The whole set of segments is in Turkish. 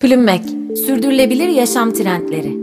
Plümmek, sürdürülebilir yaşam trendleri.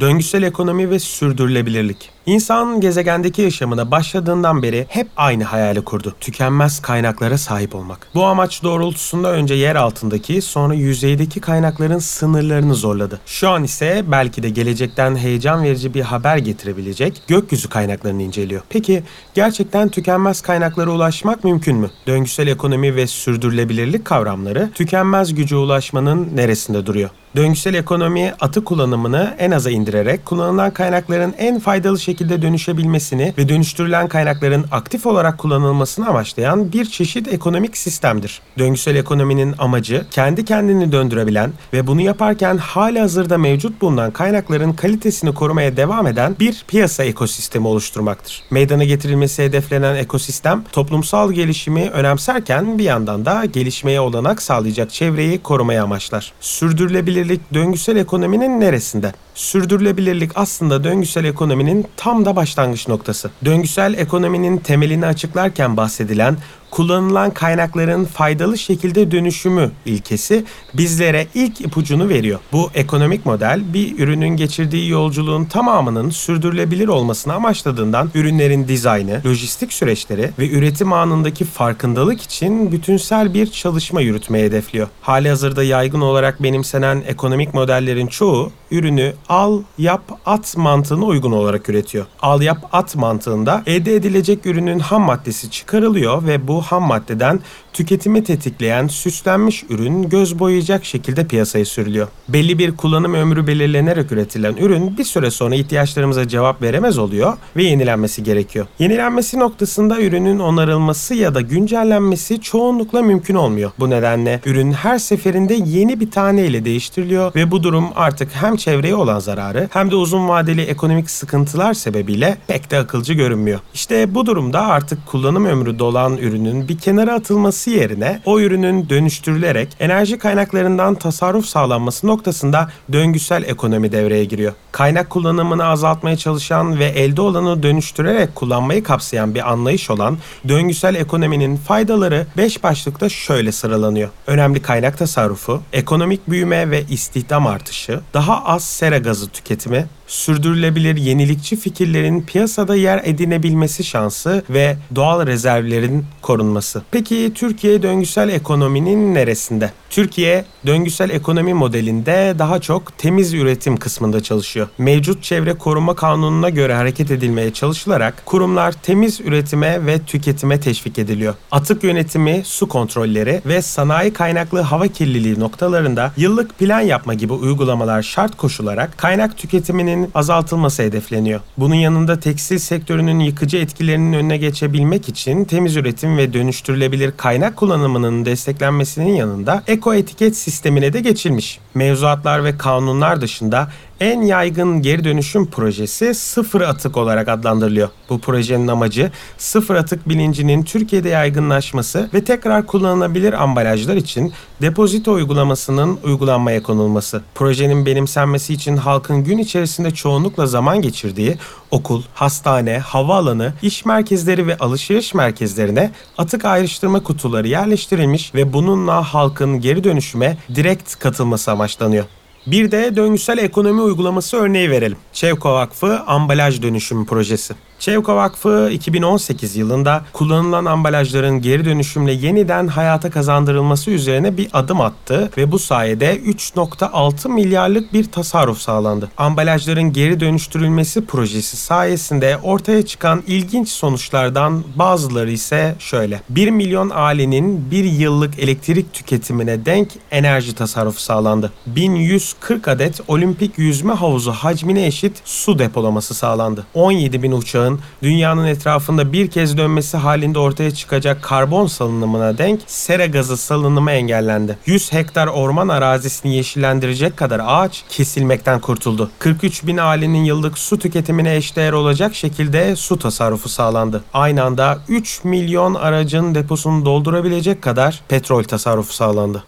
Döngüsel ekonomi ve sürdürülebilirlik. İnsan gezegendeki yaşamına başladığından beri hep aynı hayali kurdu. Tükenmez kaynaklara sahip olmak. Bu amaç doğrultusunda önce yer altındaki sonra yüzeydeki kaynakların sınırlarını zorladı. Şu an ise belki de gelecekten heyecan verici bir haber getirebilecek gökyüzü kaynaklarını inceliyor. Peki gerçekten tükenmez kaynaklara ulaşmak mümkün mü? Döngüsel ekonomi ve sürdürülebilirlik kavramları tükenmez güce ulaşmanın neresinde duruyor? Döngüsel ekonomi atı kullanımını en aza indirerek kullanılan kaynakların en faydalı şekilde dönüşebilmesini ve dönüştürülen kaynakların aktif olarak kullanılmasını amaçlayan bir çeşit ekonomik sistemdir. Döngüsel ekonominin amacı kendi kendini döndürebilen ve bunu yaparken hali hazırda mevcut bulunan kaynakların kalitesini korumaya devam eden bir piyasa ekosistemi oluşturmaktır. Meydana getirilmesi hedeflenen ekosistem toplumsal gelişimi önemserken bir yandan da gelişmeye olanak sağlayacak çevreyi korumaya amaçlar. Sürdürülebilir sürdürülebilirlik döngüsel ekonominin neresinde? Sürdürülebilirlik aslında döngüsel ekonominin tam da başlangıç noktası. Döngüsel ekonominin temelini açıklarken bahsedilen kullanılan kaynakların faydalı şekilde dönüşümü ilkesi bizlere ilk ipucunu veriyor. Bu ekonomik model bir ürünün geçirdiği yolculuğun tamamının sürdürülebilir olmasını amaçladığından ürünlerin dizaynı, lojistik süreçleri ve üretim anındaki farkındalık için bütünsel bir çalışma yürütmeyi hedefliyor. Hali hazırda yaygın olarak benimsenen ekonomik modellerin çoğu ürünü al, yap, at mantığına uygun olarak üretiyor. Al, yap, at mantığında elde edilecek ürünün ham maddesi çıkarılıyor ve bu ham maddeden tüketimi tetikleyen süslenmiş ürün göz boyayacak şekilde piyasaya sürülüyor. Belli bir kullanım ömrü belirlenerek üretilen ürün bir süre sonra ihtiyaçlarımıza cevap veremez oluyor ve yenilenmesi gerekiyor. Yenilenmesi noktasında ürünün onarılması ya da güncellenmesi çoğunlukla mümkün olmuyor. Bu nedenle ürün her seferinde yeni bir tane ile değiştiriliyor ve bu durum artık hem çevreye olan zararı hem de uzun vadeli ekonomik sıkıntılar sebebiyle pek de akılcı görünmüyor. İşte bu durumda artık kullanım ömrü dolan ürünün bir kenara atılması yerine o ürünün dönüştürülerek enerji kaynaklarından tasarruf sağlanması noktasında döngüsel ekonomi devreye giriyor. Kaynak kullanımını azaltmaya çalışan ve elde olanı dönüştürerek kullanmayı kapsayan bir anlayış olan döngüsel ekonominin faydaları 5 başlıkta şöyle sıralanıyor. Önemli kaynak tasarrufu, ekonomik büyüme ve istihdam artışı, daha az sera gazı tüketimi, sürdürülebilir yenilikçi fikirlerin piyasada yer edinebilmesi şansı ve doğal rezervlerin korunması. Peki Türkiye döngüsel ekonominin neresinde? Türkiye döngüsel ekonomi modelinde daha çok temiz üretim kısmında çalışıyor. Mevcut çevre koruma kanununa göre hareket edilmeye çalışılarak kurumlar temiz üretime ve tüketime teşvik ediliyor. Atık yönetimi, su kontrolleri ve sanayi kaynaklı hava kirliliği noktalarında yıllık plan yapma gibi uygulamalar şart koşularak kaynak tüketiminin azaltılması hedefleniyor. Bunun yanında tekstil sektörünün yıkıcı etkilerinin önüne geçebilmek için temiz üretim ve dönüştürülebilir kaynak kullanımının desteklenmesinin yanında eko etiket sistemine de geçilmiş. Mevzuatlar ve kanunlar dışında en yaygın geri dönüşüm projesi sıfır atık olarak adlandırılıyor. Bu projenin amacı sıfır atık bilincinin Türkiye'de yaygınlaşması ve tekrar kullanılabilir ambalajlar için depozito uygulamasının uygulanmaya konulması. Projenin benimsenmesi için halkın gün içerisinde çoğunlukla zaman geçirdiği okul, hastane, havaalanı, iş merkezleri ve alışveriş merkezlerine atık ayrıştırma kutuları yerleştirilmiş ve bununla halkın geri dönüşüme direkt katılması amaçlanıyor. Bir de döngüsel ekonomi uygulaması örneği verelim. Çevko Vakfı Ambalaj Dönüşüm Projesi. Çevko Vakfı 2018 yılında kullanılan ambalajların geri dönüşümle yeniden hayata kazandırılması üzerine bir adım attı ve bu sayede 3.6 milyarlık bir tasarruf sağlandı. Ambalajların geri dönüştürülmesi projesi sayesinde ortaya çıkan ilginç sonuçlardan bazıları ise şöyle. 1 milyon ailenin bir yıllık elektrik tüketimine denk enerji tasarrufu sağlandı. 1140 adet olimpik yüzme havuzu hacmine eşit su depolaması sağlandı. 17 bin uçağın dünyanın dünyanın etrafında bir kez dönmesi halinde ortaya çıkacak karbon salınımına denk sera gazı salınımı engellendi. 100 hektar orman arazisini yeşillendirecek kadar ağaç kesilmekten kurtuldu. 43 bin ailenin yıllık su tüketimine eşdeğer olacak şekilde su tasarrufu sağlandı. Aynı anda 3 milyon aracın deposunu doldurabilecek kadar petrol tasarrufu sağlandı.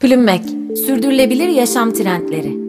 Plümmek, sürdürülebilir yaşam trendleri.